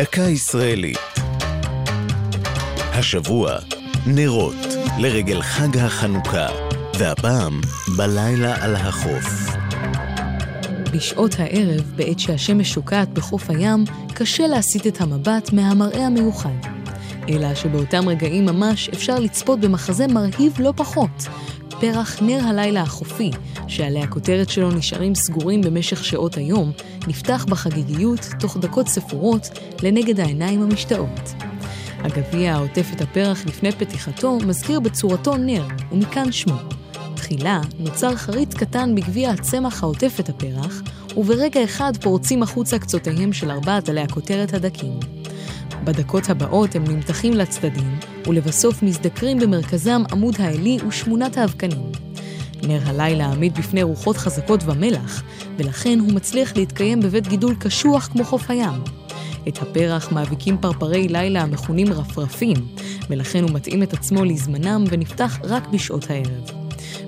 דקה ישראלית. השבוע, נרות, לרגל חג החנוכה, והפעם, בלילה על החוף. בשעות הערב, בעת שהשמש שוקעת בחוף הים, קשה להסיט את המבט מהמראה המיוחד. אלא שבאותם רגעים ממש אפשר לצפות במחזה מרהיב לא פחות, פרח נר הלילה החופי, שעלי הכותרת שלו נשארים סגורים במשך שעות היום, נפתח בחגיגיות תוך דקות ספורות לנגד העיניים המשתאות. הגביע העוטף את הפרח לפני פתיחתו מזכיר בצורתו נר, ומכאן שמו. תחילה נוצר חריץ קטן בגביע הצמח העוטף את הפרח, וברגע אחד פורצים החוצה קצותיהם של ארבעת עלי הכותרת הדקים. בדקות הבאות הם נמתחים לצדדים, ולבסוף מזדקרים במרכזם עמוד העלי ושמונת האבקנים. נר הלילה עמיד בפני רוחות חזקות ומלח, ולכן הוא מצליח להתקיים בבית גידול קשוח כמו חוף הים. את הפרח מאביקים פרפרי לילה המכונים רפרפים, ולכן הוא מתאים את עצמו לזמנם ונפתח רק בשעות הערב.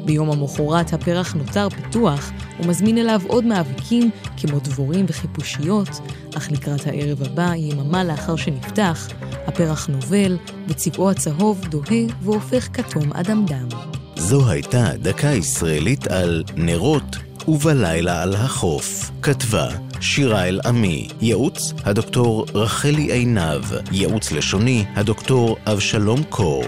ביום המחרת הפרח נותר פתוח ומזמין אליו עוד מאביקים כמו דבורים וחיפושיות, אך לקראת הערב הבא, יממה לאחר שנפתח, הפרח נובל וצבעו הצהוב דוהה והופך כתום אדמדם. זו הייתה דקה ישראלית על נרות ובלילה על החוף. כתבה שירה אל-עמי, ייעוץ הדוקטור רחלי עינב, ייעוץ לשוני הדוקטור אבשלום קור.